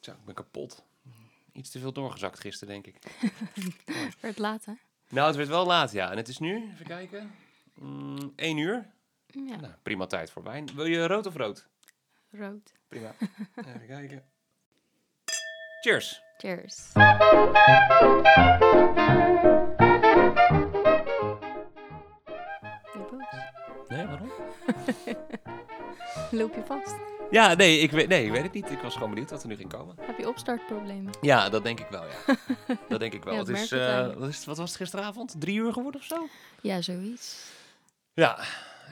Zo, ik ben kapot. Iets te veel doorgezakt gisteren, denk ik. Werd laat, hè? Nou, het werd wel laat, ja. En het is nu, even kijken, mm, 1 uur. Ja, Nou, prima tijd voor wijn. Wil je rood of rood? rood. Prima. Even kijken. Cheers. Cheers. Nee, waarom? Loop je vast? Ja, nee ik, weet, nee, ik weet het niet. Ik was gewoon benieuwd wat er nu ging komen. Heb je opstartproblemen? Ja, dat denk ik wel, ja. dat denk ik wel. Ja, het is, eh, wat, is, wat was het gisteravond? Drie uur geworden of zo? Ja, zoiets. Ja.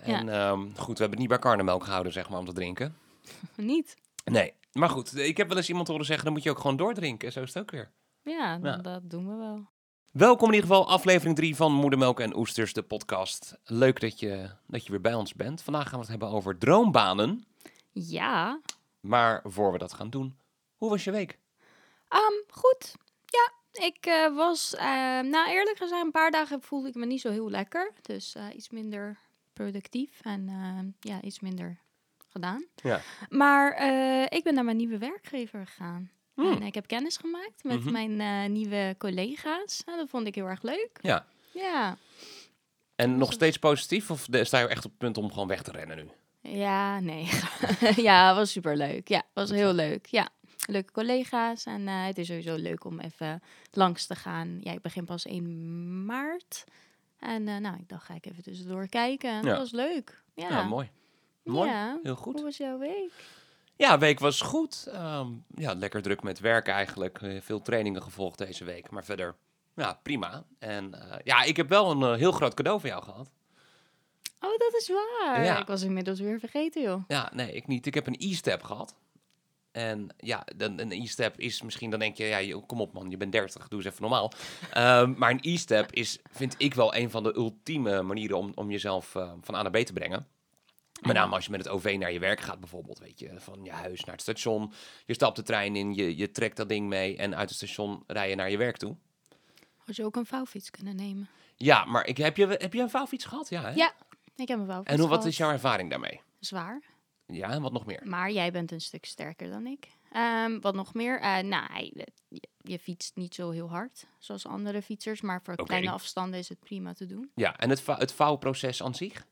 En ehm, goed, we hebben het niet bij karnemelk gehouden, zeg maar, om te drinken. Niet? Nee. Maar goed, ik heb wel eens iemand horen zeggen, dan moet je ook gewoon doordrinken. Zo is het ook weer. Ja. dat doen we wel. Welkom in ieder geval, aflevering 3 van Moedermelk en Oesters, de podcast. Leuk dat je, dat je weer bij ons bent. Vandaag gaan we het hebben over droombanen. Ja. Maar voor we dat gaan doen, hoe was je week? Ehm, goed. Ja, ik eh, was, eh, nou eerlijk gezegd, een paar dagen voelde ik me niet zo heel lekker. Dus eh, iets minder productief en ja, iets minder gedaan. Ja. Maar ik ben naar mijn nieuwe werkgever gegaan. Hmm. En ik heb kennis gemaakt met Mhm. mijn nieuwe collega's. Nou, dat vond ik heel erg leuk. Ja. Ja. En nog steeds positief of sta je echt op het punt om gewoon weg te rennen nu? Ja, nee. ja, was superleuk. Ja, het was heel leuk. Ja, leuke collega's. En eh, het is sowieso leuk om even langs te gaan. Ja, ik begin pas 1 maart. En eh, nou, ik dacht, ga ik even tussendoor kijken. En Ja. Dat was leuk. Ja, Ja, mooi. Mooi, Ja. heel goed. Hoe was jouw week? Ja, week was goed. Ehm, ja, lekker druk met werk eigenlijk. Eh, Veel trainingen gevolgd deze week. Maar verder, ja, prima. En ja, ik heb wel een heel groot cadeau van jou gehad. Oh, dat is waar. Ja. Ik was inmiddels weer vergeten, joh. Ja, nee, ik niet. Ik heb een e-step gehad. En ja, dan, een e-step is misschien, dan denk je, ja, kom op man, je bent 30, doe eens even normaal. Ehm, maar een e-step is, vind ik wel een van de ultieme manieren om, om jezelf eh, van A naar B te brengen. Met name als je met het OV naar je werk gaat bijvoorbeeld, weet je, van je huis naar het station. Je stapt de trein in, je, je trekt dat ding mee en uit het station rij je naar je werk toe. Had je ook een vouwfiets kunnen nemen? Ja, maar ik, heb, je, heb je een vouwfiets gehad? Ja, hè? Ja, ik heb vouwfiets En hoe, wat is jouw ervaring daarmee? Zwaar. Ja, en wat nog meer? Maar jij bent een stuk sterker dan ik. Ehm, wat nog meer? Eh nou, je, je fietst niet zo heel hard, zoals andere fietsers. Maar voor kleine afstanden is het prima te doen. Ja, en het, het vouwproces aan zich?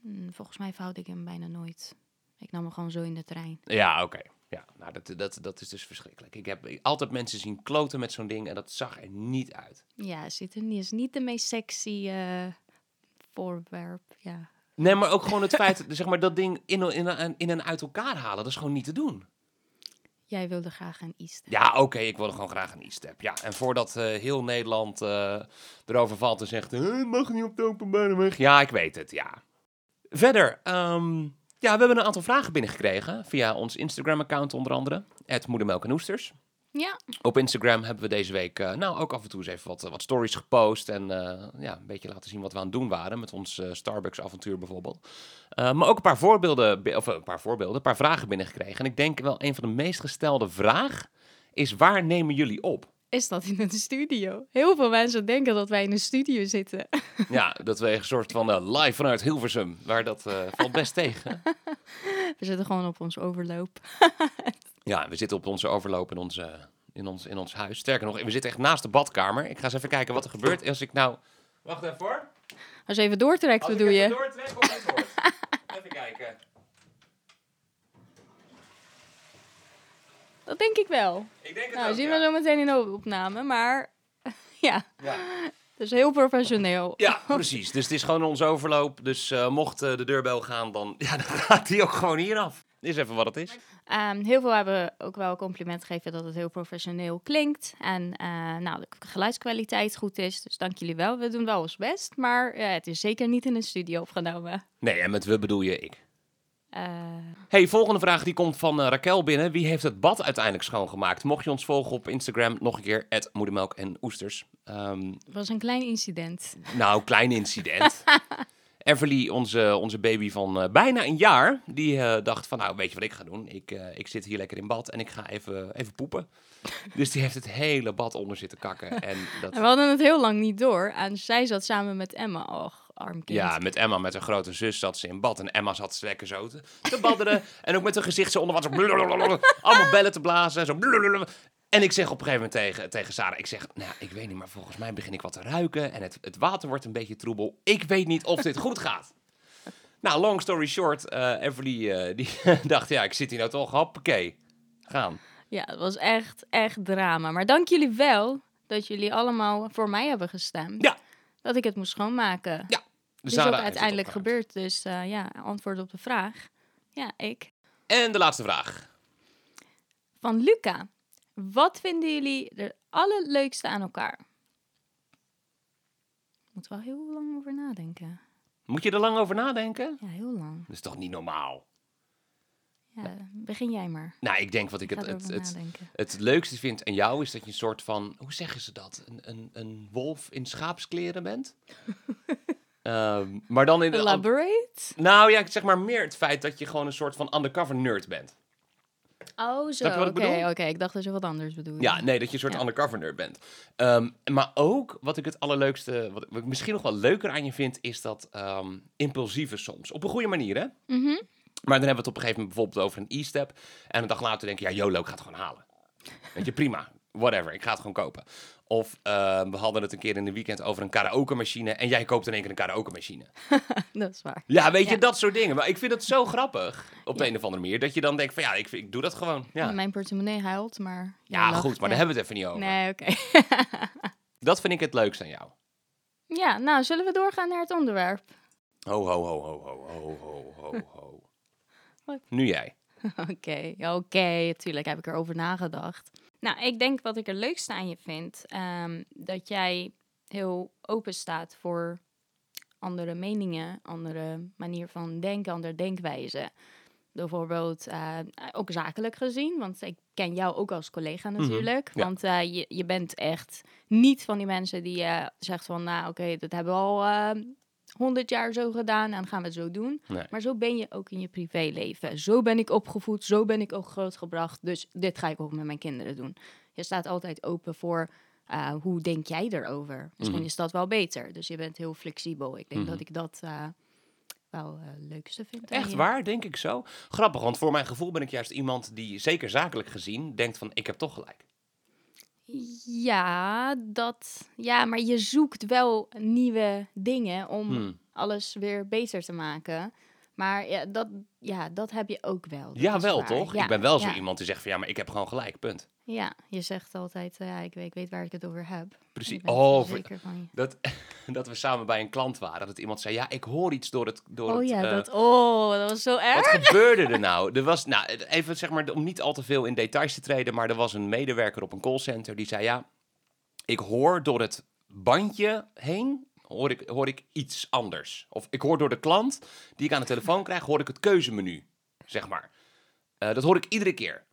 Hm, volgens mij vouwde ik hem bijna nooit. Ik nam hem gewoon zo in de trein. Ja, oké. Ja, nou, dat, dat, dat is dus verschrikkelijk. Ik heb altijd mensen zien kloten met zo'n ding en dat zag er niet uit. Ja, zit er niet. is niet de meest sexy eh, voorwerp. Ja. Nee, maar ook gewoon het feit, zeg maar, dat ding in, in, in, en uit elkaar halen, dat is gewoon niet te doen. Jij wilde graag een East. Ja, oké, ik wilde gewoon graag een e-step. Ja, en voordat eh, heel Nederland eh, erover valt en zegt, eh, het mag niet op de openbare weg. Ja, ik weet het, ja. Verder, ehm, ja, we hebben een aantal vragen binnengekregen via ons Instagram-account onder andere, het Moedermelk en Oesters. Ja, Op Instagram hebben we deze week eh, nou ook af en toe eens even wat, wat stories gepost. En eh, ja, een beetje laten zien wat we aan het doen waren. Met ons eh, Starbucks avontuur bijvoorbeeld. Eh, maar ook een paar voorbeelden, of eh, een paar voorbeelden, een paar vragen binnengekregen. En ik denk wel een van de meest gestelde vraag is waar nemen jullie op? is dat in een studio? Heel veel mensen denken dat wij in een studio zitten. ja, dat we een soort van eh, live vanuit Hilversum. Waar dat eh, valt best tegen. We zitten gewoon op ons overloop. Ja, we zitten op onze overloop in, onze, in, ons, in ons huis. Sterker nog, we zitten echt naast de badkamer. Ik ga eens even kijken wat er gebeurt als ik nou... Wacht even hoor. Als je even doortrekt, Als ik even je? doortrek of niet hoort. even kijken. Dat denk ik wel. Ik denk het Nou, ook, zien ja. we zo meteen in de opname. Maar ja, Ja. dus heel professioneel. Ja, precies. Dus het is gewoon onze overloop. Dus eh, mocht eh, de deurbel gaan, dan, ja, dan gaat die ook gewoon hier af. Is even wat het is. Ehm, heel veel hebben ook wel compliment gegeven dat het heel professioneel klinkt. En eh, nou, de geluidskwaliteit goed is. Dus dank jullie wel. We doen wel ons best. Maar eh, het is zeker niet in een studio opgenomen. Nee, en met we bedoel je ik. Eh, Hey, volgende vraag die komt van Raquel binnen. Wie heeft het bad uiteindelijk schoongemaakt? Mocht je ons volgen op Instagram, nog een keer, moedermelk en oesters. Ehm, het was een klein incident. nou, klein incident. Everly, onze, onze baby van eh, bijna een jaar, die eh, dacht van, nou, weet je wat ik ga doen? Ik, eh, ik zit hier lekker in bad en ik ga even, even poepen. dus die heeft het hele bad onder zitten kakken. En dat, En we hadden het heel lang niet door. En zij zat samen met Emma. Och, arm kind. Ja, met Emma, met haar grote zus, zat ze in bad. En Emma zat ze lekker zo te, te badderen. en ook met haar gezicht zo onder water. Allemaal bellen te blazen. Zo. En ik zeg op een gegeven moment tegen, tegen Sarah, ik zeg, nou, ik weet niet, maar volgens mij begin ik wat te ruiken. En het, het water wordt een beetje troebel. Ik weet niet of dit goed gaat. Nou, long story short, eh Everly eh, die dacht, ja, ik zit hier nou toch, hoppakee, gaan. Ja, het was echt, echt drama. Maar dank jullie wel dat jullie allemaal voor mij hebben gestemd. Ja. Dat ik het moest schoonmaken. Ja, Dat is ook uiteindelijk gebeurd. Dus eh, ja, antwoord op de vraag. Ja, ik. En de laatste vraag. Van Luca. Wat vinden jullie er allerleukste aan elkaar? Moet wel heel lang over nadenken. Moet je er lang over nadenken? Ja, heel lang. Dat is toch niet normaal? Ja, begin jij maar. Nou, ik denk wat ik Ik het, het, het, het leukste vind aan jou is dat je een soort van, hoe zeggen ze dat? Een, een, een wolf in schaapskleren bent. Ehm, maar dan in. Elaborate? Nou ja, ik zeg maar meer het feit dat je gewoon een soort van undercover nerd bent. Oh, zo. Oké, oké. Ik dacht dat je wat anders bedoelde. Ja, nee, dat je een soort Ja. undercover nerd bent. Ehm, maar ook wat ik het allerleukste, wat, ik misschien nog wel leuker aan je vind, is dat ehm, impulsieve soms. Op een goede manier, hè? Mhm. Maar dan hebben we het op een gegeven moment bijvoorbeeld over een e-step. En een dag later denk je, ja, YOLO, ik ga het gewoon halen. Weet je, prima. Whatever, ik ga het gewoon kopen. Of eh, we hadden het een keer in de weekend over een karaoke machine. En jij koopt in één keer een karaoke machine. Dat is waar. Ja, weet je, Ja. dat soort dingen. Maar ik vind het zo grappig, op de een of andere manier. Dat je dan denkt van, ja, ik, ik doe dat gewoon. Ja, Mijn portemonnee huilt, maar... ja lacht, goed, maar daar hebben we het even niet over. Nee, oké. Dat vind ik het leukste aan jou. ja, nou, zullen we doorgaan naar het onderwerp? Ho, ho, ho, ho, ho, ho, ho, ho, ho. Nu jij. Oké, oké, natuurlijk heb ik erover nagedacht. Nou, ik denk wat ik er leukste aan je vind, ehm, dat jij heel open staat voor andere meningen, andere manier van denken, andere denkwijze. Bijvoorbeeld eh, ook zakelijk gezien, want ik ken jou ook als collega natuurlijk. ja. Want eh, je, je bent echt niet van die mensen die eh zegt van, nou oké, dat hebben we al honderd jaar zo gedaan en dan gaan we het zo doen. Nee. Maar zo ben je ook in je privéleven. Zo ben ik opgevoed, zo ben ik ook grootgebracht. Dus dit ga ik ook met mijn kinderen doen. Je staat altijd open voor eh, hoe denk jij erover. Misschien Mhm. is dat wel beter. Dus je bent heel flexibel. Ik denk Mhm. dat ik dat eh, wel het leukste vind. Echt je. waar, denk ik zo. Grappig, want voor mijn gevoel ben ik juist iemand die, zeker zakelijk gezien, denkt van, ik heb toch gelijk. Ja, dat, ja, maar je zoekt wel nieuwe dingen om Hmm. alles weer beter te maken. Maar ja, dat, ja, dat heb je ook wel. Dat Ja, wel waar. toch? Ja, ik ben wel zo ja. iemand die zegt van, ja, maar ik heb gewoon gelijk, punt. Ja, je zegt altijd, eh, ja, ik weet, ik weet waar ik het over heb. Precies. Oh, voor- zeker van je. dat, dat we samen bij een klant waren, dat iemand zei, ja, ik hoor iets door het... Door Oh het, ja, eh, dat, oh, dat was zo Wat erg. gebeurde er nou? Er was, nou, even zeg maar, om niet al te veel in details te treden, maar er was een medewerker op een callcenter die zei, ja, ik hoor door het bandje heen, hoor ik, hoor ik iets anders. Of ik hoor door de klant die ik aan de telefoon krijg, hoor ik het keuzemenu, zeg maar. Eh, dat hoor ik iedere keer.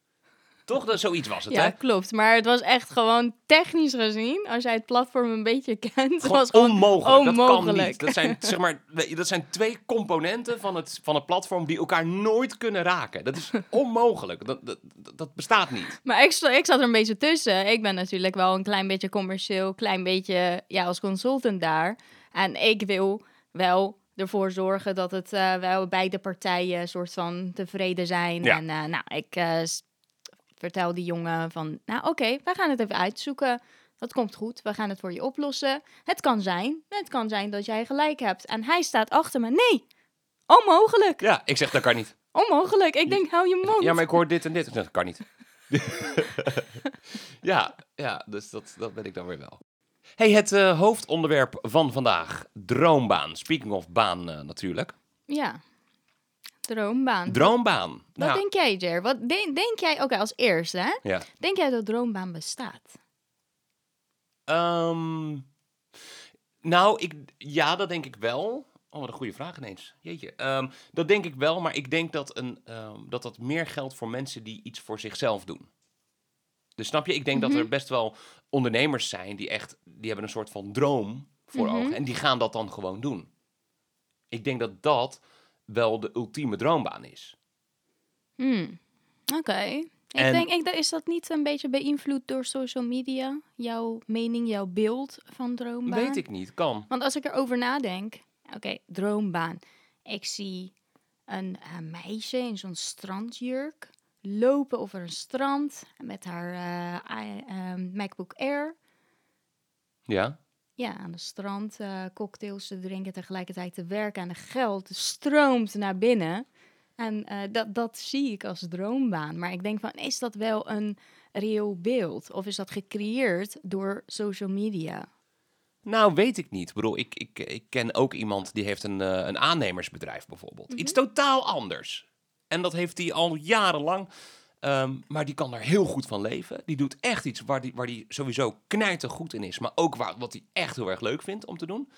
Toch? Dat, zoiets was het, Ja, hè? klopt. Maar het was echt gewoon technisch gezien, als jij het platform een beetje kent, Gewoon was gewoon onmogelijk. Dat kan niet. Dat zijn, zeg maar, dat zijn twee componenten van het, van het platform die elkaar nooit kunnen raken. Dat is onmogelijk. Dat, dat, dat bestaat niet. Maar ik, ik zat er een beetje tussen. Ik ben natuurlijk wel een klein beetje commercieel, klein beetje ja, als consultant daar. En ik wil wel ervoor zorgen dat het eh, wel beide partijen soort van tevreden zijn. Ja. En eh, nou, ik eh, vertel die jongen van, nou oké, wij gaan het even uitzoeken. Dat komt goed, we gaan het voor je oplossen. Het kan zijn, het kan zijn dat jij gelijk hebt. En hij staat achter me, nee, onmogelijk, Ja, ik zeg dat kan niet. onmogelijk. Ik denk, hou je mond. Ja, maar ik hoor dit en dit. Ik zeg, dat kan niet. ja, ja, dus dat, dat ben ik dan weer wel. Hey, het eh, hoofdonderwerp van vandaag. Droombaan. Speaking of baan eh, natuurlijk. Ja, droombaan. Droombaan. Wat Nou, denk jij, Jer? Wat denk, denk jij, oké, als eerste, hè? ja. Denk jij dat droombaan bestaat? Ehm, nou, ik, ja, dat denk ik wel. Oh, wat een goede vraag ineens. Jeetje. Ehm, dat denk ik wel, maar ik denk dat, een, ehm, dat dat meer geldt voor mensen die iets voor zichzelf doen. Dus snap je? Ik denk dat Mhm. er best wel ondernemers zijn die echt, die hebben een soort van droom voor Mhm. ogen. En die gaan dat dan gewoon doen. Ik denk dat dat wel de ultieme droombaan is. Hmm, oké. Ik En- denk, ik, is dat niet een beetje beïnvloed door social media? Jouw mening, jouw beeld van droombaan? Weet ik niet, kan. Want als ik erover nadenk, Oké, droombaan. Ik zie een eh, meisje in zo'n strandjurk lopen over een strand met haar eh, i- ehm, MacBook Air. Ja? Ja, aan de strand eh, cocktails te drinken, tegelijkertijd te werken en de geld stroomt naar binnen. En eh, dat, dat zie ik als droombaan. Maar ik denk van, is dat wel een reëel beeld? Of is dat gecreëerd door social media? Nou, weet ik niet. Ik bedoel, ik, ik, ik ken ook iemand die heeft een, eh, een aannemersbedrijf bijvoorbeeld. Iets totaal anders. En dat heeft hij al jarenlang. Ehm, maar die kan daar heel goed van leven. Die doet echt iets waar die, waar die sowieso knijter goed in is. Maar ook waar, wat hij echt heel erg leuk vindt om te doen.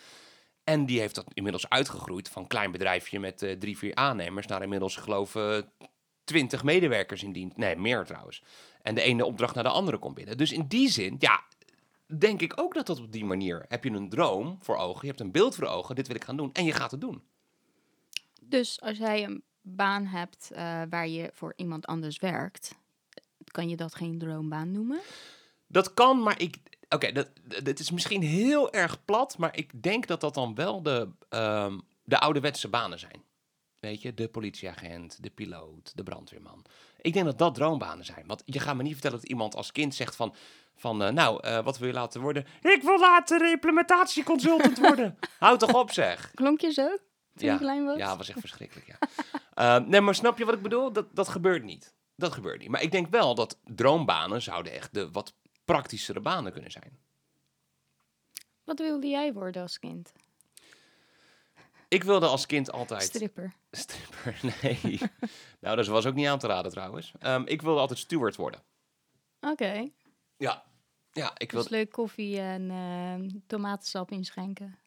En die heeft dat inmiddels uitgegroeid van klein bedrijfje met eh, drie, vier aannemers... naar inmiddels, geloof ik, twintig medewerkers in dienst. Nee, meer trouwens. En de ene opdracht naar de andere komt binnen. Dus in die zin, ja, denk ik ook dat dat op die manier... heb je een droom voor ogen, je hebt een beeld voor ogen... dit wil ik gaan doen en je gaat het doen. Dus als jij een baan hebt eh, waar je voor iemand anders werkt, kan je dat geen droombaan noemen? Dat kan, maar ik... Oké, dat dit is misschien heel erg plat... maar ik denk dat dat dan wel de, ehm, de ouderwetse banen zijn. Weet je, de politieagent, de piloot, de brandweerman. Ik denk dat dat droombanen zijn. Want je gaat me niet vertellen dat iemand als kind zegt van... van eh, nou, eh, wat wil je laten worden? Ik wil later implementatieconsultant worden. Houd toch op, zeg. Klonk je zo toen Ja, je klein was? Ja, dat was echt verschrikkelijk, ja. Eh, nee, maar snap je wat ik bedoel? Dat, dat gebeurt niet. Dat gebeurt niet. Maar ik denk wel dat droombanen zouden echt de wat praktischere banen kunnen zijn. Wat wilde jij worden als kind? Ik wilde als kind altijd... Stripper. Stripper, nee. nou, dat was ook niet aan te raden trouwens. Ehm, ik wilde altijd steward worden. Oké. Ja. Ja, ik Dus wilde leuk koffie en eh, tomatensap inschenken.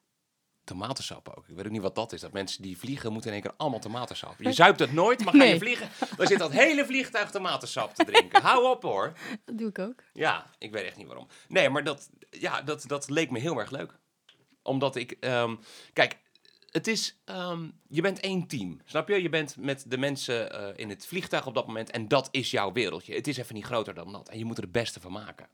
Tomatensap ook. Ik weet ook niet wat dat is. Dat mensen die vliegen moeten in één keer allemaal tomatensap. Je zuipt het nooit, maar ga je vliegen, dan zit dat hele vliegtuig tomatensap te drinken. Hou op hoor. Dat doe ik ook. Ja, ik weet echt niet waarom. Nee, maar dat, ja, dat, dat leek me heel erg leuk. Omdat ik... ehm, kijk, het is... ehm, je bent één team, snap je? Je bent met de mensen eh, in het vliegtuig op dat moment... en dat is jouw wereldje. Het is even niet groter dan dat. En je moet er het beste van maken.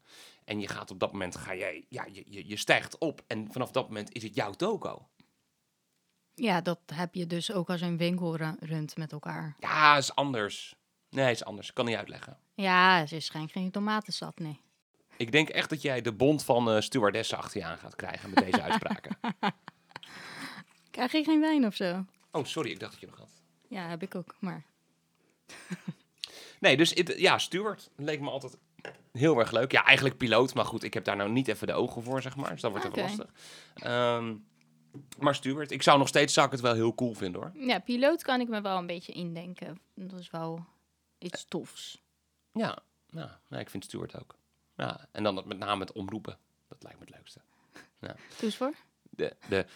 En je gaat op dat moment... Ga jij, ja, je, je, je stijgt op en vanaf dat moment is het jouw toko. Ja, dat heb je dus ook als een winkel ru- runt met elkaar. Ja, is anders. Nee, is anders. Ik kan niet uitleggen. Ja, ze schenkt geen tomatensap, nee. Ik denk echt dat jij de bond van eh stewardessen achter je aan gaat krijgen met deze uitspraken. Krijg je geen wijn of zo? Oh, sorry, ik dacht dat je nog had. Ja, heb ik ook, maar... Nee, dus ja, steward leek me altijd heel erg leuk. Ja, eigenlijk piloot, maar goed, ik heb daar nou niet even de ogen voor, zeg maar. Dus dat wordt even Oké. lastig. Ehm, maar steward, ik zou nog steeds zou ik het wel heel cool vinden, hoor. Ja, piloot kan ik me wel een beetje indenken. Dat is wel iets tofs. Ja, ja, ik vind steward ook. Ja, en dan met name het omroepen. Dat lijkt me het leukste. Doe eens voor. De, de...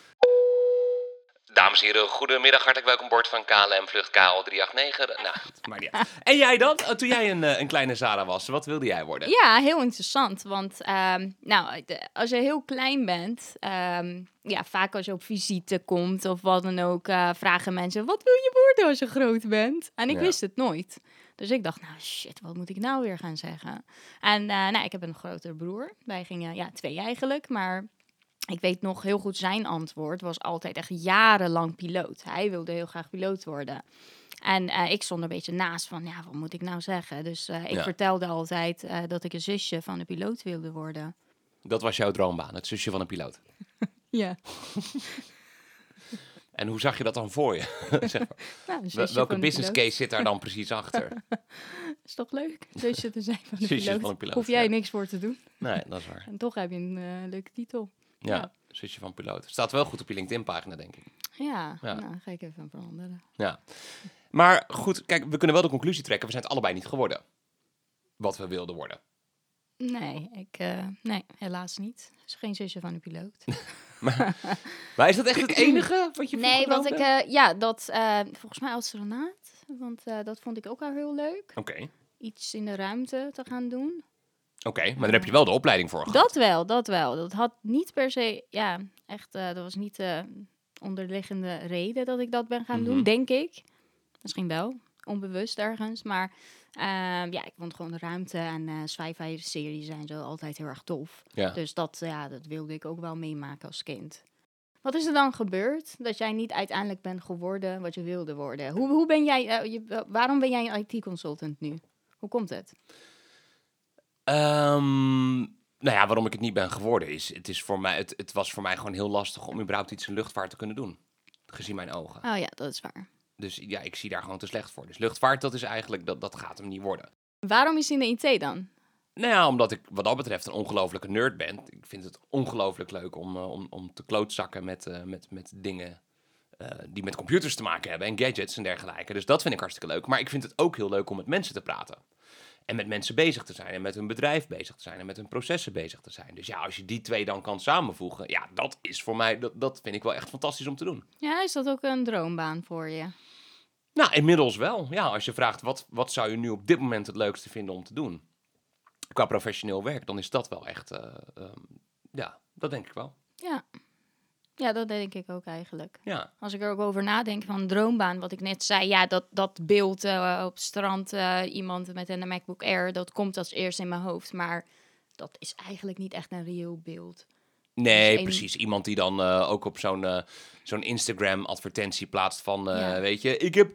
Dames en heren, goedemiddag, hartelijk welkom boord van KLM Vlucht KL389. Nou, maar niet uit. En jij dan? Oh, Toen jij een, eh, een kleine Sarah was, wat wilde jij worden? Ja, heel interessant. Want ehm, nou, als je heel klein bent, ehm, ja, vaak als je op visite komt of wat dan ook, eh, vragen mensen: wat wil je worden als je groot bent? En ik Ja. wist het nooit. Dus ik dacht, nou shit, wat moet ik nou weer gaan zeggen? En eh, nou, ik heb een grotere broer. Wij gingen, ja, twee eigenlijk, maar ik weet nog heel goed zijn antwoord was altijd echt jarenlang piloot. Hij wilde heel graag piloot worden. En eh, ik stond er een beetje naast van, ja, wat moet ik nou zeggen? Dus eh, ik Ja. vertelde altijd eh, dat ik een zusje van een piloot wilde worden. Dat was jouw droombaan, het zusje van een piloot. Ja. En hoe zag je dat dan voor je? zeg maar. Nou, Wel- Welke business case zit daar dan precies achter? Is toch leuk? Zusje te zijn van een piloot. van een piloot, Hoef jij ja. niks voor te doen. Nee, dat is waar. En toch heb je een leuke titel. Ja, Ja. zusje van piloot. Staat wel goed op je LinkedIn-pagina, denk ik. Ja, Ja. nou ga ik even veranderen. Ja. Maar goed, kijk, we kunnen wel de conclusie trekken. We zijn het allebei niet geworden. Wat we wilden worden. Nee, ik, eh, nee, helaas niet. is geen zusje van een piloot. Maar is dat echt het enige wat je Nee, want ik, eh, ja, dat, eh, volgens mij astronaut. Want eh, dat vond ik ook al heel leuk. Oké, Iets in de ruimte te gaan doen. Oké. Maar dan heb je wel de opleiding voor gehad. Dat wel, dat wel. Dat had niet per se, ja, echt, eh, dat was niet de onderliggende reden dat ik dat ben gaan Mhm. doen, denk ik. Misschien wel, onbewust ergens. Maar ehm, ja, ik vond gewoon de ruimte en eh sci-fi series zijn zo altijd heel erg tof. Ja. Dus dat, ja, dat wilde ik ook wel meemaken als kind. Wat is er dan gebeurd dat jij niet uiteindelijk bent geworden wat je wilde worden? Hoe, hoe ben jij, eh, je- eh, waarom ben jij een IT-consultant nu? Hoe komt het? Ehm, nou ja, waarom ik het niet ben geworden is, het, is voor mij, het, het was voor mij gewoon heel lastig om überhaupt iets in luchtvaart te kunnen doen. Gezien mijn ogen. Oh ja, dat is waar. Dus ja, ik zie daar gewoon te slecht voor. Dus luchtvaart, dat is eigenlijk, dat, dat gaat hem niet worden. Waarom is hij in de IT dan? Nou ja, omdat ik wat dat betreft een ongelofelijke nerd ben. Ik vind het ongelooflijk leuk om, eh, om, om te klootzakken met, eh, met, met dingen eh, die met computers te maken hebben en gadgets en dergelijke. Dus dat vind ik hartstikke leuk. Maar ik vind het ook heel leuk om met mensen te praten. En met mensen bezig te zijn en met hun bedrijf bezig te zijn en met hun processen bezig te zijn. Dus ja, als je die twee dan kan samenvoegen, ja, dat is voor mij, dat, dat vind ik wel echt fantastisch om te doen. Ja, is dat ook een droombaan voor je? Nou, inmiddels wel. Ja, als je vraagt wat, wat zou je nu op dit moment het leukste vinden om te doen? Qua professioneel werk, dan is dat wel echt, eh, ehm, ja, dat denk ik wel. Ja. Dat denk ik ook eigenlijk. Ja, Als ik er ook over nadenk van een droombaan, wat ik net zei, ja, dat, dat beeld eh, op het strand, eh, iemand met een MacBook Air, dat komt als eerst in mijn hoofd. Maar dat is eigenlijk niet echt een reëel beeld. nee, precies. Iemand die dan eh, ook op zo'n zo'n Instagram-advertentie plaatst van, Ja. weet je, ik heb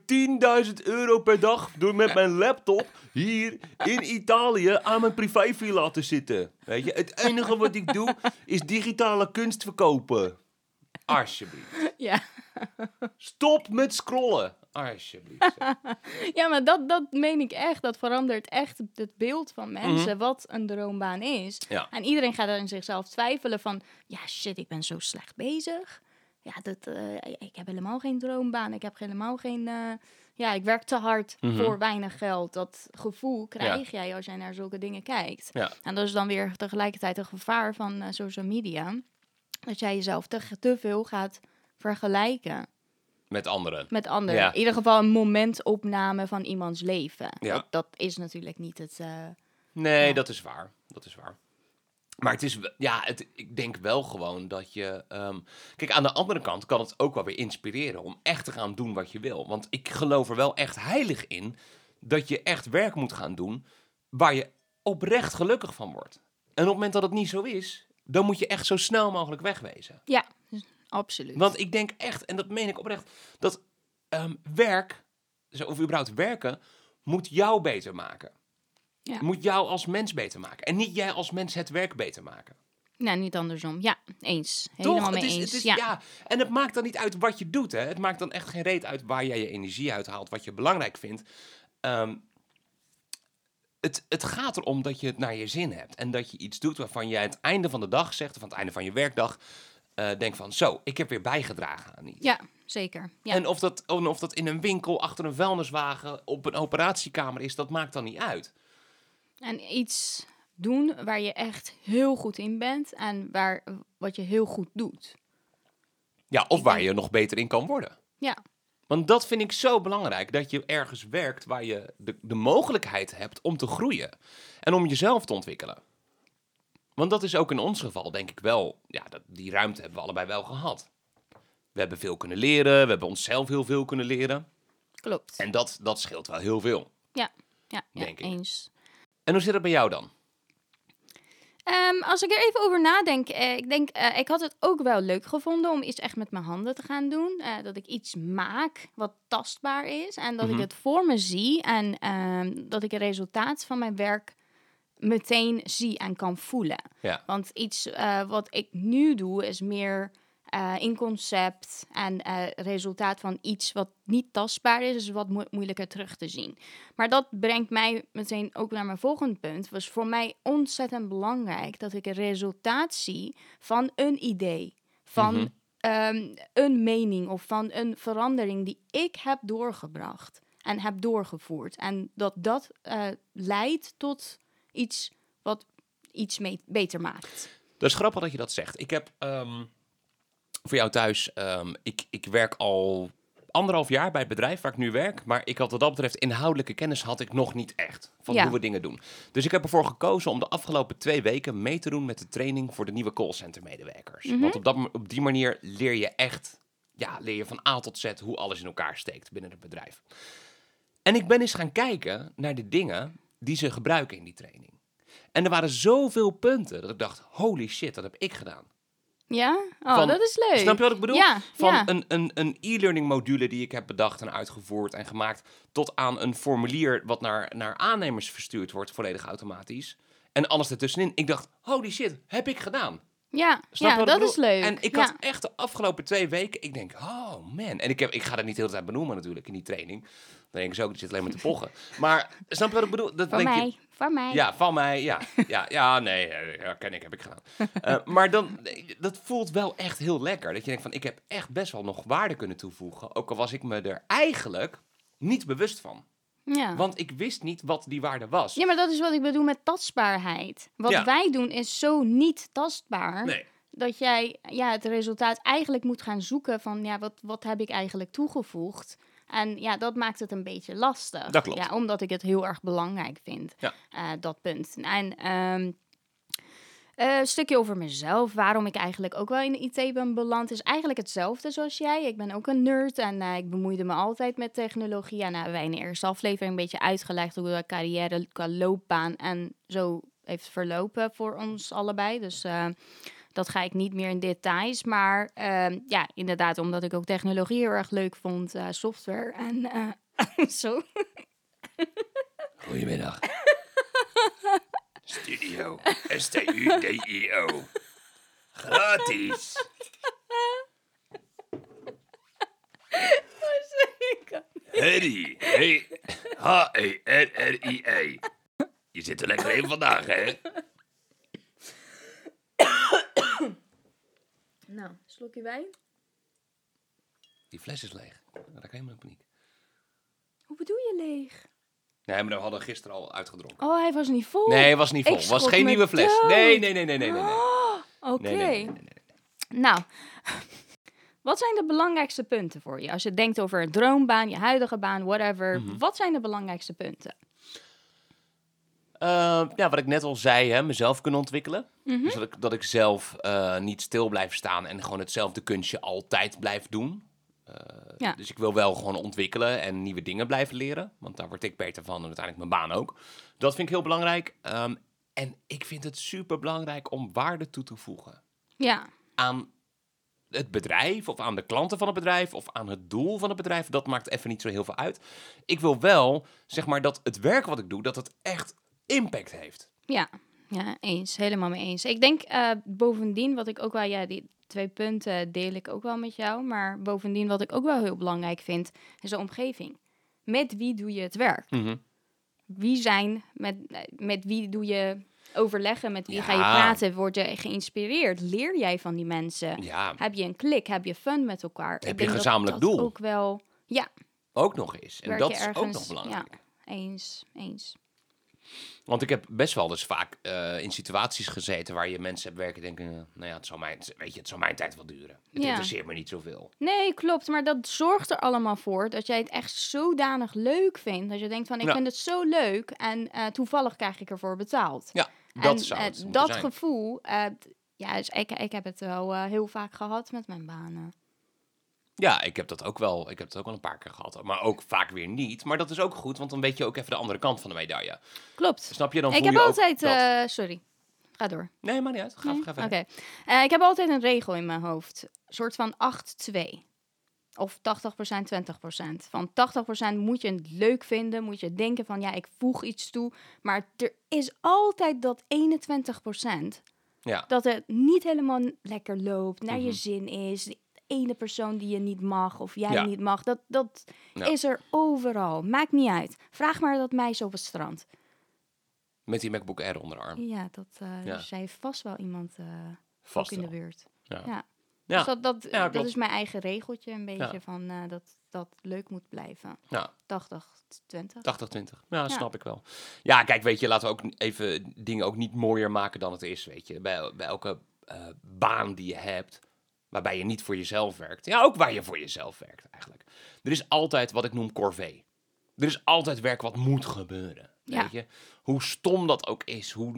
10.000 euro per dag door met mijn laptop hier in Italië aan mijn privévilla te zitten. Weet je, het enige wat ik doe is digitale kunst verkopen. Alsjeblieft. Ja, Stop met scrollen. Alsjeblieft. ja maar dat, dat meen ik echt. Dat verandert echt het beeld van mensen, wat een droombaan is. Ja. En iedereen gaat aan zichzelf twijfelen van, ja shit, ik ben zo slecht bezig. Ja, dat, eh, ik heb helemaal geen droombaan. Ik heb helemaal geen, eh, ja, ik werk te hard Mhm. voor weinig geld. Dat gevoel krijg jij als jij naar zulke dingen kijkt. Ja. En dat is dan weer tegelijkertijd een gevaar van eh, social media. Dat jij jezelf te, te veel gaat vergelijken Met anderen. met anderen. Ja. In ieder geval een momentopname van iemands leven. Ja. Dat, dat is natuurlijk niet het... eh, Nee, Ja. dat is waar. Dat is waar. Maar het is, ja, het, ik denk wel gewoon dat je. ehm, kijk, aan de andere kant kan het ook wel weer inspireren om echt te gaan doen wat je wil. Want ik geloof er wel echt heilig in dat je echt werk moet gaan doen waar je oprecht gelukkig van wordt. En op het moment dat het niet zo is, dan moet je echt zo snel mogelijk wegwezen. ja, absoluut. Want ik denk echt, en dat meen ik oprecht, dat ehm, werk, of überhaupt werken, moet jou beter maken. Ja. Moet jou als mens beter maken. En niet jij als mens het werk beter maken. Nou, niet andersom. Ja, eens. Toch? Helemaal mee het is, eens. Het is, ja. ja. En het maakt dan niet uit wat je doet. Hè? Het maakt dan echt geen reet uit waar jij je energie uithaalt, wat je belangrijk vindt. Ehm, het, het gaat erom dat je het naar je zin hebt. En dat je iets doet waarvan je aan het einde van de dag zegt, of aan het einde van je werkdag, eh denkt van, zo, ik heb weer bijgedragen aan iets. Ja, zeker. Ja. En of dat, of dat in een winkel, achter een vuilniswagen, op een operatiekamer is, dat maakt dan niet uit. En iets doen waar je echt heel goed in bent en waar, wat je heel goed doet. Ja, of waar denk- je nog beter in kan worden. Ja, Want dat vind ik zo belangrijk, dat je ergens werkt waar je de, de mogelijkheid hebt om te groeien. En om jezelf te ontwikkelen. Want dat is ook in ons geval, denk ik wel, ja, dat, die ruimte hebben we allebei wel gehad. We hebben veel kunnen leren, we hebben onszelf heel veel kunnen leren. klopt. En dat, dat scheelt wel heel veel. Ja, ja, denk ik. eens. En hoe zit het bij jou dan? Ehm, als ik er even over nadenk, eh, ik denk, eh, ik had het ook wel leuk gevonden om iets echt met mijn handen te gaan doen. Eh, dat ik iets maak wat tastbaar is en dat Mhm. ik het voor me zie en ehm, dat ik het resultaat van mijn werk meteen zie en kan voelen. Ja. Want iets wat ik nu doe is meer eh, in concept en eh, resultaat van iets wat niet tastbaar is, is wat mo- moeilijker terug te zien. Maar dat brengt mij meteen ook naar mijn volgende punt. Was voor mij ontzettend belangrijk dat ik een resultaat zie van een idee, van Mhm. ehm, een mening of van een verandering die ik heb doorgebracht en heb doorgevoerd. En dat dat eh, leidt tot iets wat iets beter maakt. Dat is grappig dat je dat zegt. Ik heb ehm, voor jou thuis, ehm, ik, ik werk al anderhalf jaar bij het bedrijf waar ik nu werk. Maar ik had wat dat betreft inhoudelijke kennis had ik nog niet echt van Ja. hoe we dingen doen. Dus ik heb ervoor gekozen om de afgelopen twee weken mee te doen met de training voor de nieuwe callcenter medewerkers. Mhm. Want op, dat, op die manier leer je echt, ja, leer je van A tot Z hoe alles in elkaar steekt binnen het bedrijf. En ik ben eens gaan kijken naar de dingen die ze gebruiken in die training. En er waren zoveel punten dat ik dacht, holy shit, dat heb ik gedaan. Ja? Oh, Van- dat is leuk. Snap je wat ik bedoel? Ja, Van ja. een, een, een e-learning module die ik heb bedacht en uitgevoerd en gemaakt, tot aan een formulier wat naar, naar aannemers verstuurd wordt, volledig automatisch. En alles ertussenin. Ik dacht, holy shit, heb ik gedaan. Ja, Snap ja dat bedoel? is leuk. En ik ja. had echt de afgelopen twee weken, ik denk, oh man. En ik, heb, ik ga dat niet de hele tijd benoemen natuurlijk in die training. Dan denk ik zo, die zit alleen maar te pochen. Maar snap je wat ik bedoel? Dat Voor denk je, mij, ja, van mij, ja. Ja, ja nee, eh, ja, ken ik, heb ik gedaan. Eh, maar dan, dat voelt wel echt heel lekker. Dat je denkt van, ik heb echt best wel nog waarde kunnen toevoegen. Ook al was ik me er eigenlijk niet bewust van. Ja. Want ik wist niet wat die waarde was. ja, maar dat is wat ik bedoel met tastbaarheid. Wat Ja. wij doen is zo niet tastbaar. Nee. Dat jij ja, het resultaat eigenlijk moet gaan zoeken van ja, wat, wat heb ik eigenlijk toegevoegd. En ja, dat maakt het een beetje lastig. Dat klopt. Ja, omdat ik het heel erg belangrijk vind. Ja. eh, dat punt. En ehm, eh, een stukje over mezelf, waarom ik eigenlijk ook wel in de IT ben beland, is eigenlijk hetzelfde zoals jij. Ik ben ook een nerd en eh, ik bemoeide me altijd met technologie. En nou, wij in de eerste aflevering een beetje uitgelegd hoe de carrière qua loopbaan en zo heeft verlopen voor ons allebei. Dus dat ga ik niet meer in details. Maar ehm, ja, inderdaad, omdat ik ook technologie heel erg leuk vond, eh, software en eh, zo. Goedemiddag. Studio S-T-U-D-I-O. Gratis. Harry. Hey. H-E-R-R-I-E. Je zit er lekker in vandaag, hè? Nou, slokje wijn. Die fles is leeg. Dan raak ik helemaal in paniek. Hoe bedoel je leeg? Nee, maar we hadden gisteren al uitgedronken. Oh, hij was niet vol. Nee, het was niet vol. Ik Het was geen nieuwe fles. dood. Nee, nee, nee, nee, nee, nee. nee. Oké. Nee, nee. Nou, wat zijn de belangrijkste punten voor je? Als je denkt over een droombaan, je huidige baan, whatever. Mhm. Wat zijn de belangrijkste punten? Eh, ja, wat ik net al zei, hè, mezelf kunnen ontwikkelen. Mhm. Dus dat ik, dat ik zelf eh, niet stil blijf staan en gewoon hetzelfde kunstje altijd blijf doen. Eh, Ja. Dus ik wil wel gewoon ontwikkelen en nieuwe dingen blijven leren. Want daar word ik beter van en uiteindelijk mijn baan ook. Dat vind ik heel belangrijk. Ehm, en ik vind het super belangrijk om waarde toe te voegen Ja, aan het bedrijf of aan de klanten van het bedrijf of aan het doel van het bedrijf. Dat maakt even niet zo heel veel uit. Ik wil wel, zeg maar, dat het werk wat ik doe, dat het echt impact heeft. ja, ja, eens. Helemaal mee eens. Ik denk eh, bovendien, wat ik ook wel, ja, die twee punten deel ik ook wel met jou. Maar bovendien, wat ik ook wel heel belangrijk vind, is de omgeving. Met wie doe je het werk? Wie zijn, met, eh, met wie doe je overleggen? Met wie ga je praten? Word je geïnspireerd? Leer jij van die mensen? Ja, Heb je een klik? Heb je fun met elkaar? je Ik een denk dat gezamenlijk dat doel? ook wel, ja, ook nog eens. En werk dat je is ook nog belangrijk. Ja, eens, eens. Want ik heb best wel dus vaak eh, in situaties gezeten waar je mensen hebt werken denken, eh, nou ja, het zal mijn, weet je, het zal mijn tijd wel duren. Het Ja. interesseert me niet zoveel. Nee, klopt. Maar dat zorgt er allemaal voor dat jij het echt zodanig leuk vindt. Dat je denkt van, ik Ja. vind het zo leuk en eh, toevallig krijg ik ervoor betaald. Ja, dat en zou het dat zijn. gevoel, ja, dus ik, ik heb het wel heel vaak gehad met mijn banen. Ja, ik heb dat ook wel. Ik heb het ook wel een paar keer gehad. Maar ook vaak weer niet. Maar dat is ook goed, want dan weet je ook even de andere kant van de medaille. Klopt. Snap je? Dan ik heb je altijd, eh, sorry, ga door. Nee, maar niet uit. Ga, Nee? ga Oké. verder. Eh, ik heb altijd een regel in mijn hoofd. Een soort van 8-2. Of 80%, 20%. Van 80% moet je het leuk vinden. Moet je denken van, ja, ik voeg iets toe. Maar er is altijd dat 21% Ja. dat het niet helemaal lekker loopt. Naar je Mhm. zin is. Ene persoon die je niet mag of jij Ja. niet mag. Dat, dat Ja. is er overal. Maakt niet uit. Vraag maar dat meisje op het strand. Met die MacBook Air onder de arm. Ja, dat uh, Ja. zei vast wel iemand uh, Vast ook in de buurt. Ja. Dus dat, dat, dat is mijn eigen regeltje een beetje van uh, dat dat leuk moet blijven. Ja. 80, 20. 80-20. Ja, Ja. snap ik wel. Ja, kijk, weet je, laten we ook even dingen ook niet mooier maken dan het is, weet je. Bij, bij elke eh, baan die je hebt, waarbij je niet voor jezelf werkt. Ja, ook waar je voor jezelf werkt, eigenlijk. Er is altijd wat ik noem corvée. Er is altijd werk wat moet gebeuren, Ja. weet je. Hoe stom dat ook is, hoe,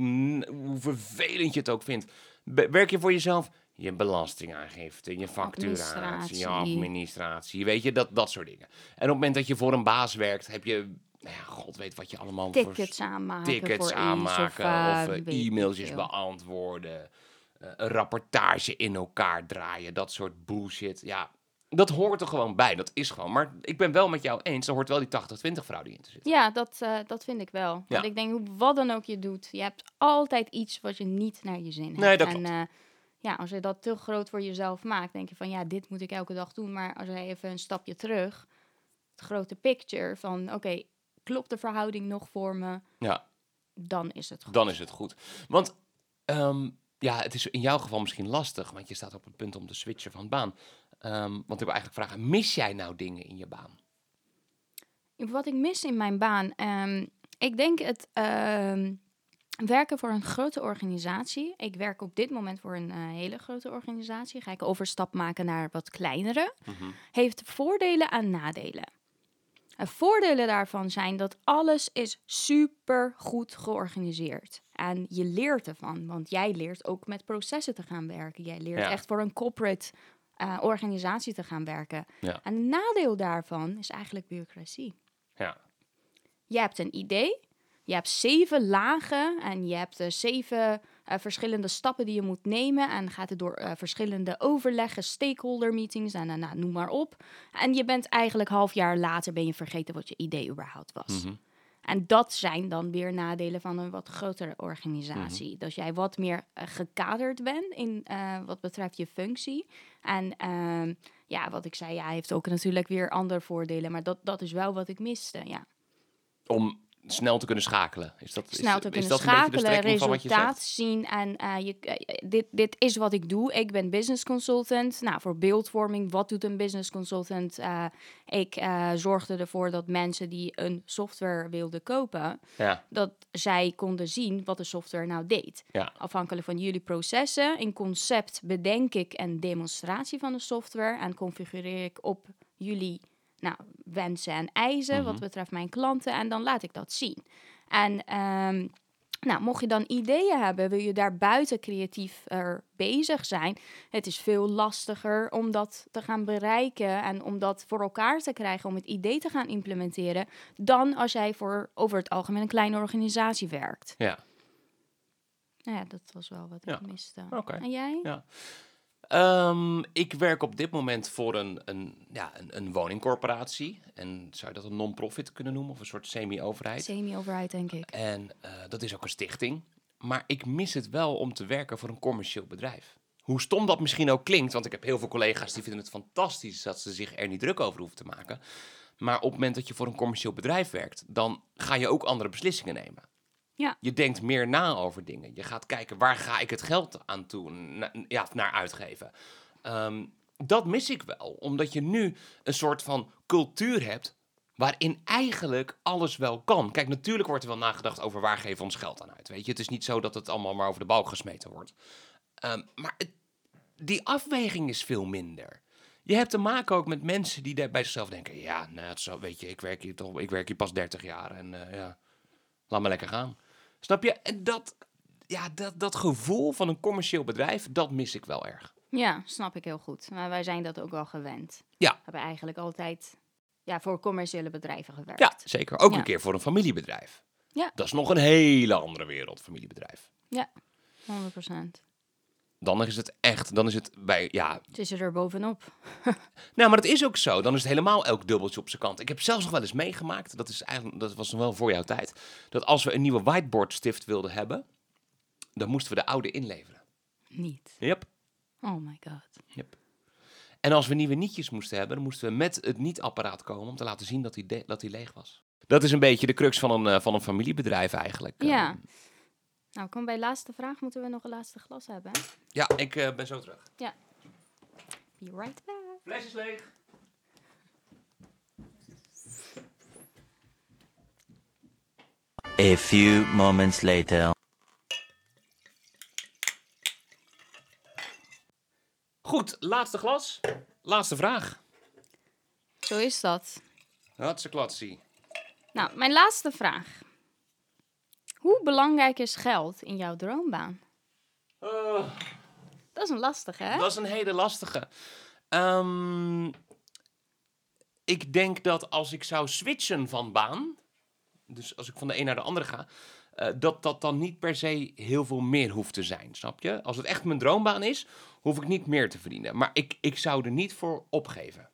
hoe vervelend je het ook vindt. Be- werk je voor jezelf? Je belastingaangifte, je facturatie, je Administratie. weet je, dat, dat soort dingen. En op het moment dat je voor een baas werkt, heb je, nou ja, god weet wat je allemaal voor Tickets aanmaken tickets voor aanmaken of, uh, of, eh, ik e-mailtjes beantwoorden. Eh, een rapportage in elkaar draaien, dat soort bullshit. Ja, dat hoort er gewoon bij. Dat is gewoon. Maar ik ben wel met jou eens, er hoort wel die 80-20 verhouding in te zitten. Ja, dat, eh, dat vind ik wel. Ja. Want ik denk, wat dan ook je doet, je hebt altijd iets wat je niet naar je zin hebt. Nee, dat en eh, ja, als je dat te groot voor jezelf maakt, denk je van, ja, dit moet ik elke dag doen. Maar als je even een stapje terug, het grote picture van, oké, klopt de verhouding nog voor me? Ja, Dan is het goed. dan is het goed. Want ehm, ja, het is in jouw geval misschien lastig, want je staat op het punt om te switchen van baan. Ehm, want ik wil eigenlijk vragen, mis jij nou dingen in je baan? Wat ik mis in mijn baan, ehm, ik denk het ehm, werken voor een grote organisatie. Ik werk op dit moment voor een eh, hele grote organisatie. Ga ik overstap maken naar wat kleinere. Heeft voordelen en nadelen. En voordelen daarvan zijn dat alles is super goed georganiseerd. En je leert ervan, want jij leert ook met processen te gaan werken. Jij leert Ja. echt voor een corporate eh, organisatie te gaan werken. Ja. En een nadeel daarvan is eigenlijk bureaucratie. Ja, Je hebt een idee, je hebt zeven lagen en je hebt eh, zeven eh, verschillende stappen die je moet nemen. En gaat het door eh, verschillende overleggen, stakeholder meetings en eh, nou, noem maar op. En je bent eigenlijk half jaar later ben je vergeten wat je idee überhaupt was. Mhm. En dat zijn dan weer nadelen van een wat grotere organisatie. Dat jij wat meer gekaderd bent in wat betreft je functie. En ehm, ja, wat ik zei, ja, heeft ook natuurlijk weer andere voordelen. Maar dat, dat is wel wat ik miste, ja. om snel te kunnen schakelen. Is dat, snel is, te is kunnen dat schakelen, resultaat zien. En eh, je, eh, dit, dit is wat ik doe. Ik ben business consultant. Nou, voor beeldvorming, wat doet een business consultant? Eh, ik zorgde ervoor dat mensen die een software wilden kopen, Ja, dat zij konden zien wat de software nou deed. ja, Afhankelijk van jullie processen. In concept bedenk ik een demonstratie van de software en configureer ik op jullie nou, wensen en eisen wat betreft mijn klanten en dan laat ik dat zien. En ehm, nou, mocht je dan ideeën hebben, wil je daar buiten creatief er bezig zijn. Het is veel lastiger om dat te gaan bereiken en om dat voor elkaar te krijgen, om het idee te gaan implementeren, dan als jij voor over het algemeen een kleine organisatie werkt. ja. Nou ja, dat was wel wat Ja, ik miste. oké. En jij? Ja. Ehm, ik werk op dit moment voor een, een, ja, een, een woningcorporatie. En zou je dat een non-profit kunnen noemen? Of een soort semi-overheid? Semi-overheid, denk ik. En eh, dat is ook een stichting. Maar ik mis het wel om te werken voor een commercieel bedrijf. Hoe stom dat misschien ook klinkt, want ik heb heel veel collega's die vinden het fantastisch dat ze zich er niet druk over hoeven te maken. Maar op het moment dat je voor een commercieel bedrijf werkt, dan ga je ook andere beslissingen nemen. Ja. Je denkt meer na over dingen. Je gaat kijken waar ga ik het geld aan toe, ja, naar uitgeven. Ehm, dat mis ik wel, omdat je nu een soort van cultuur hebt waarin eigenlijk alles wel kan. Kijk, natuurlijk wordt er wel nagedacht over waar geven we ons geld aan uit. Weet je, het is niet zo dat het allemaal maar over de balk gesmeten wordt. Ehm, maar die afweging is veel minder. Je hebt te maken ook met mensen die bij zichzelf denken: ja, nou, weet je, ik werk hier toch, ik werk hier pas 30 jaar en eh, ja, laat maar lekker gaan. Snap je? En dat, ja, dat, dat gevoel van een commercieel bedrijf, dat mis ik wel erg. Ja, snap ik heel goed. Maar wij zijn dat ook wel gewend. Ja. We hebben eigenlijk altijd ja, voor commerciële bedrijven gewerkt. Ja, zeker. Ook Ja. een keer voor een familiebedrijf. Ja. Dat is nog een hele andere wereld, familiebedrijf. 100 procent. Dan is het echt, dan is het bij, ja, Het is er bovenop. Nou, maar dat is ook zo. Dan is het helemaal elk dubbeltje op zijn kant. Ik heb zelfs nog wel eens meegemaakt, dat, is eigenlijk, dat was nog wel voor jouw tijd, dat als we een nieuwe whiteboard stift wilden hebben, dan moesten we de oude inleveren. Niet. Yep. Oh my god. yep. En als we nieuwe nietjes moesten hebben, dan moesten we met het niet-apparaat komen om te laten zien dat die, de- dat die leeg was. Dat is een beetje de crux van een, eh, van een familiebedrijf eigenlijk. Ja. Nou, kom bij laatste vraag. Moeten we nog een laatste glas hebben? ja, ik eh, ben zo terug. Be right back. Fles is leeg. A few moments later. Goed, laatste glas. Laatste vraag. Zo is dat. Hatse klatsie. Nou, mijn laatste vraag. Belangrijk is geld in jouw droombaan? Oh. Dat is een lastige, hè? Dat is een hele lastige. Ehm, ik denk dat als ik zou switchen van baan, dus als ik van de een naar de andere ga, eh, dat dat dan niet per se heel veel meer hoeft te zijn, snap je? Als het echt mijn droombaan is, hoef ik niet meer te verdienen. Maar ik, ik zou er niet voor opgeven.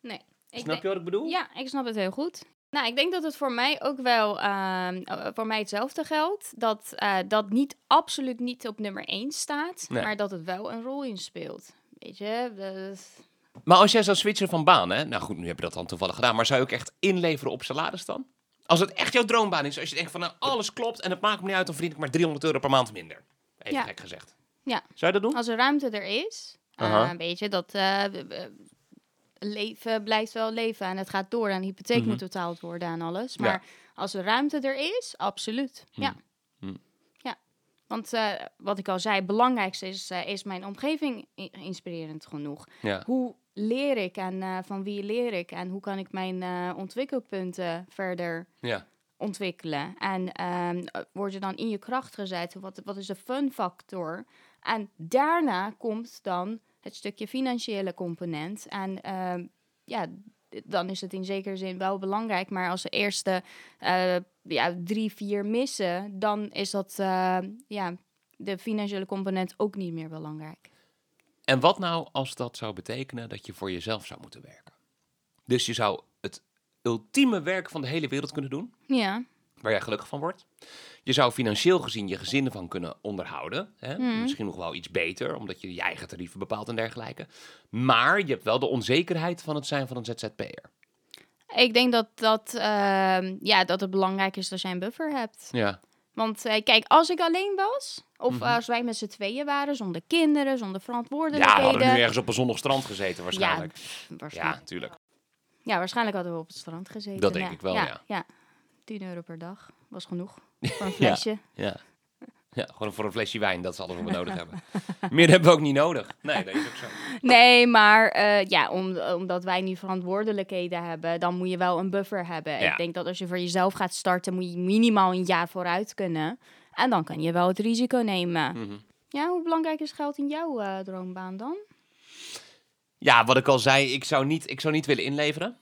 Nee. Snap denk- je wat ik bedoel? Ja, ik snap het heel goed. Nou, ik denk dat het voor mij ook wel ehm, eh, voor mij hetzelfde geldt. Dat eh, dat niet absoluut niet op nummer 1 staat, Nee. maar dat het wel een rol in speelt. Weet je, dat- Maar als jij zou switchen van baan, hè? Nou goed, nu heb je dat dan toevallig gedaan. Maar zou je ook echt inleveren op salaris dan? Als het echt jouw droombaan is, als je denkt van nou, alles klopt en het maakt me niet uit, dan verdien ik maar 300 euro per maand minder. Even Ja. gek gezegd. Ja. Zou je dat doen? als er ruimte er is, eh, Aha. weet je, dat eh, leven blijft wel leven en het gaat door en de hypotheek Mhm. moet betaald worden en alles. Ja. Maar als er ruimte er is, absoluut. Ja. Mhm. Ja. Want eh, wat ik al zei, het belangrijkste is, eh, is mijn omgeving inspirerend genoeg. Ja. Hoe leer ik en eh, van wie leer ik en hoe kan ik mijn ontwikkelpunten verder Ja. ontwikkelen. En ehm, word je dan in je kracht gezet? Wat, wat is de fun factor? En daarna komt dan het stukje financiële component. En ehm, ja, dan is het in zekere zin wel belangrijk. Maar als de eerste eh, ja, drie, vier missen, dan is dat eh, ja, de financiële component ook niet meer belangrijk. En wat nou als dat zou betekenen dat je voor jezelf zou moeten werken? Dus je zou het ultieme werk van de hele wereld kunnen doen, Ja, waar jij gelukkig van wordt. Je zou financieel gezien je gezin van kunnen onderhouden. Hè? Mhm. Misschien nog wel iets beter, omdat je je eigen tarieven bepaalt en dergelijke. Maar je hebt wel de onzekerheid van het zijn van een ZZP'er. ik denk dat, dat, ehm, ja, dat het belangrijk is dat jij een buffer hebt. Ja. Want eh, kijk, als ik alleen was, of Mhm. als wij met z'n tweeën waren, zonder kinderen, zonder ja, we verantwoordelijkheden. hadden nu ergens op een zonnig strand gezeten ja, waarschijnlijk. Ja, waarschijnlijk. natuurlijk. Ja, waarschijnlijk hadden we op het strand gezeten. Dat denk ik wel, ja. ja. 10 euro per dag was genoeg voor een flesje. Ja. ja, gewoon voor een flesje wijn, dat is alles wat we nodig hebben. Meer hebben we ook niet nodig. Nee, dat is ook zo. Nee, maar eh, ja, om, omdat wij nu verantwoordelijkheden hebben, dan moet je wel een buffer hebben. Ja. Ik denk dat als je voor jezelf gaat starten, moet je minimaal een jaar vooruit kunnen. En dan kan je wel het risico nemen. Mhm. Ja, hoe belangrijk is geld in jouw eh, droombaan dan? Ja, wat ik al zei, ik zou niet, ik zou niet willen inleveren.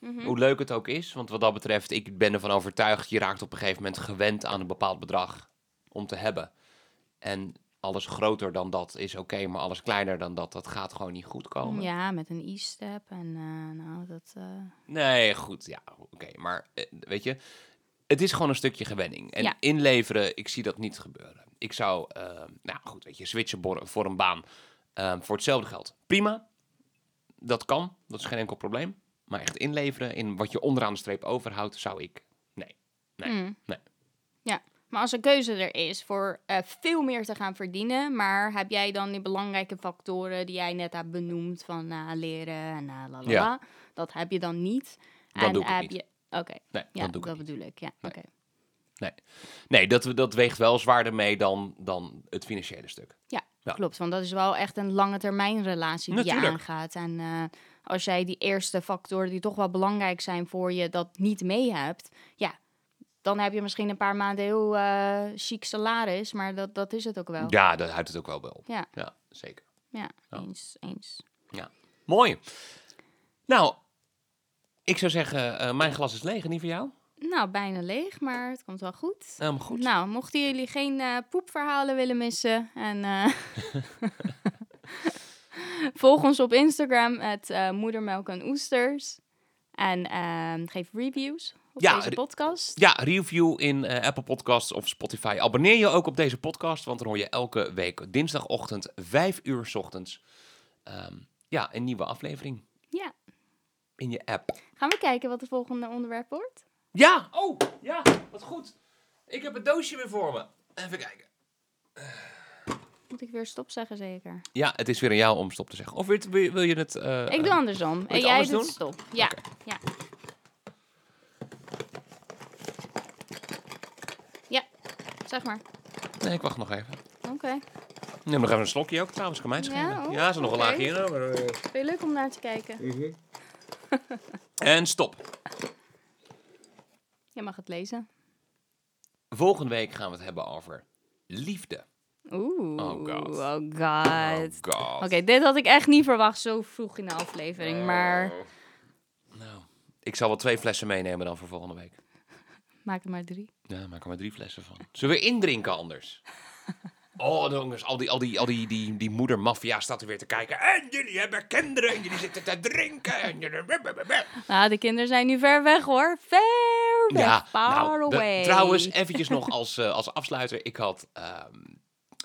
Mhm. Hoe leuk het ook is. Want wat dat betreft, ik ben ervan overtuigd, je raakt op een gegeven moment gewend aan een bepaald bedrag om te hebben. En alles groter dan dat is oké, maar alles kleiner dan dat, dat gaat gewoon niet goed komen. Ja, met een e-step en eh, nou, dat... eh, Nee, goed, ja, oké. maar eh, weet je, het is gewoon een stukje gewenning. En Ja. inleveren, ik zie dat niet gebeuren. Ik zou, nou goed, weet je, switchen voor een baan voor hetzelfde geld. Prima, dat kan, dat is geen enkel probleem. Maar echt inleveren in wat je onderaan de streep overhoudt, zou ik, nee. Nee, mm. nee. Ja, maar als een keuze er is voor eh, veel meer te gaan verdienen, maar heb jij dan die belangrijke factoren die jij net hebt benoemd van eh, leren en uh, la Ja. dat heb je dan niet. Dan en doe ik heb niet. je, oké, Nee, ja, dat doe ik dat bedoel ik, ja, Nee. oké. Nee, dat, dat weegt wel zwaarder mee dan, dan het financiële stuk. Ja. Klopt, want dat is wel echt een lange termijn relatie die je aangaat. En als jij die eerste factoren die toch wel belangrijk zijn voor je, dat niet mee hebt, ja, dan heb je misschien een paar maanden heel eh chic salaris, maar dat, dat is het ook wel. Ja, dat houdt het ook wel op. Ja. ja zeker. Ja, Ja. eens, eens. Mooi. Nou, ik zou zeggen, eh, mijn glas is leeg en niet voor jou. Nou, bijna leeg, maar het komt wel goed. Helemaal goed. Nou, mochten jullie geen eh, poepverhalen willen missen en volg ons op Instagram het eh, moedermelk en oesters en ehm, geef reviews op Ja, deze podcast. Ja, review in eh, Apple Podcasts of Spotify. Abonneer je ook op deze podcast, want dan hoor je elke week dinsdagochtend, 5 uur 's ochtends, ehm, ja, een nieuwe aflevering Ja. in je app. Gaan we kijken wat het volgende onderwerp wordt? Ja, oh, ja, wat goed. Ik heb een doosje weer voor me. Even kijken. Moet ik weer stop zeggen zeker? Ja, het is weer aan jou om stop te zeggen. Of wil, wil, wil je het... eh, ik doe andersom. En jij doet doen? stop. Ja. Ja. Ja, zeg maar. Nee, ik wacht nog even. Oké. Neem nog even een slokje ook trouwens, kan mij Ja, oh, Ja, er zit nog een laagje in. maar, eh. Vind je leuk om naar te kijken? En stop. Je mag het lezen. Volgende week gaan we het hebben over liefde. Oeh. Oh god. Oh god. Oh god. Oké, dit had ik echt niet verwacht zo vroeg in de aflevering. Maar Oh. Nou, ik zal wel twee flessen meenemen dan voor volgende week. maak er maar drie. Ja, maak er maar drie flessen van. Zullen we indrinken anders? Oh, jongens, al die, al die, al die, die, die moedermafia staat er weer te kijken. En jullie hebben kinderen en jullie zitten te drinken. En jullie... Nou, de kinderen zijn nu ver weg hoor. Ver weg. Ja, Far nou, de- away. trouwens, eventjes nog als, eh, als afsluiter. Ik had, ehm,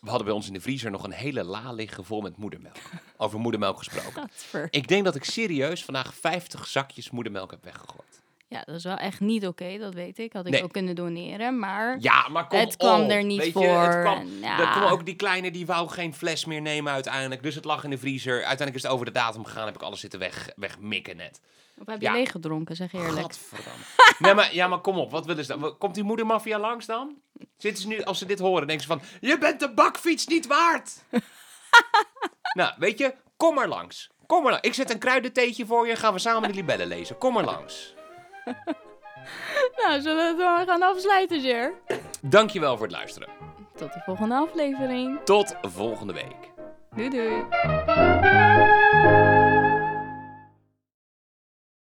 we hadden bij ons in de vriezer nog een hele la liggen vol met moedermelk. Over moedermelk gesproken. Ik denk dat ik serieus vandaag 50 zakjes moedermelk heb weggegooid. Ja, dat is wel echt niet oké, dat weet ik. Had ik Nee. ook kunnen doneren, maar... Ja, maar kom Het kwam er niet voor. Het kwam, ja. Er kwam ook die kleine, die wou geen fles meer nemen uiteindelijk. Dus het lag in de vriezer. Uiteindelijk is het over de datum gegaan. Heb ik alles zitten weg, wegmikken net. Of heb je Ja. leeg gedronken, zeg eerlijk. Gadverdamme. nee, maar, ja, maar kom op. Wat willen ze dan? Komt die moedermafia langs dan? Zitten ze nu, als ze dit horen, denken ze van... Je bent de bakfiets niet waard! nou, weet je, kom maar langs. Kom maar langs. Ik zet een kruidentheetje voor je. Gaan we samen de libellen lezen. Kom maar langs. Nou, zullen we het dan gaan afsluiten, Jer? Dankjewel voor het luisteren. Tot de volgende aflevering. Tot volgende week. Doei doei.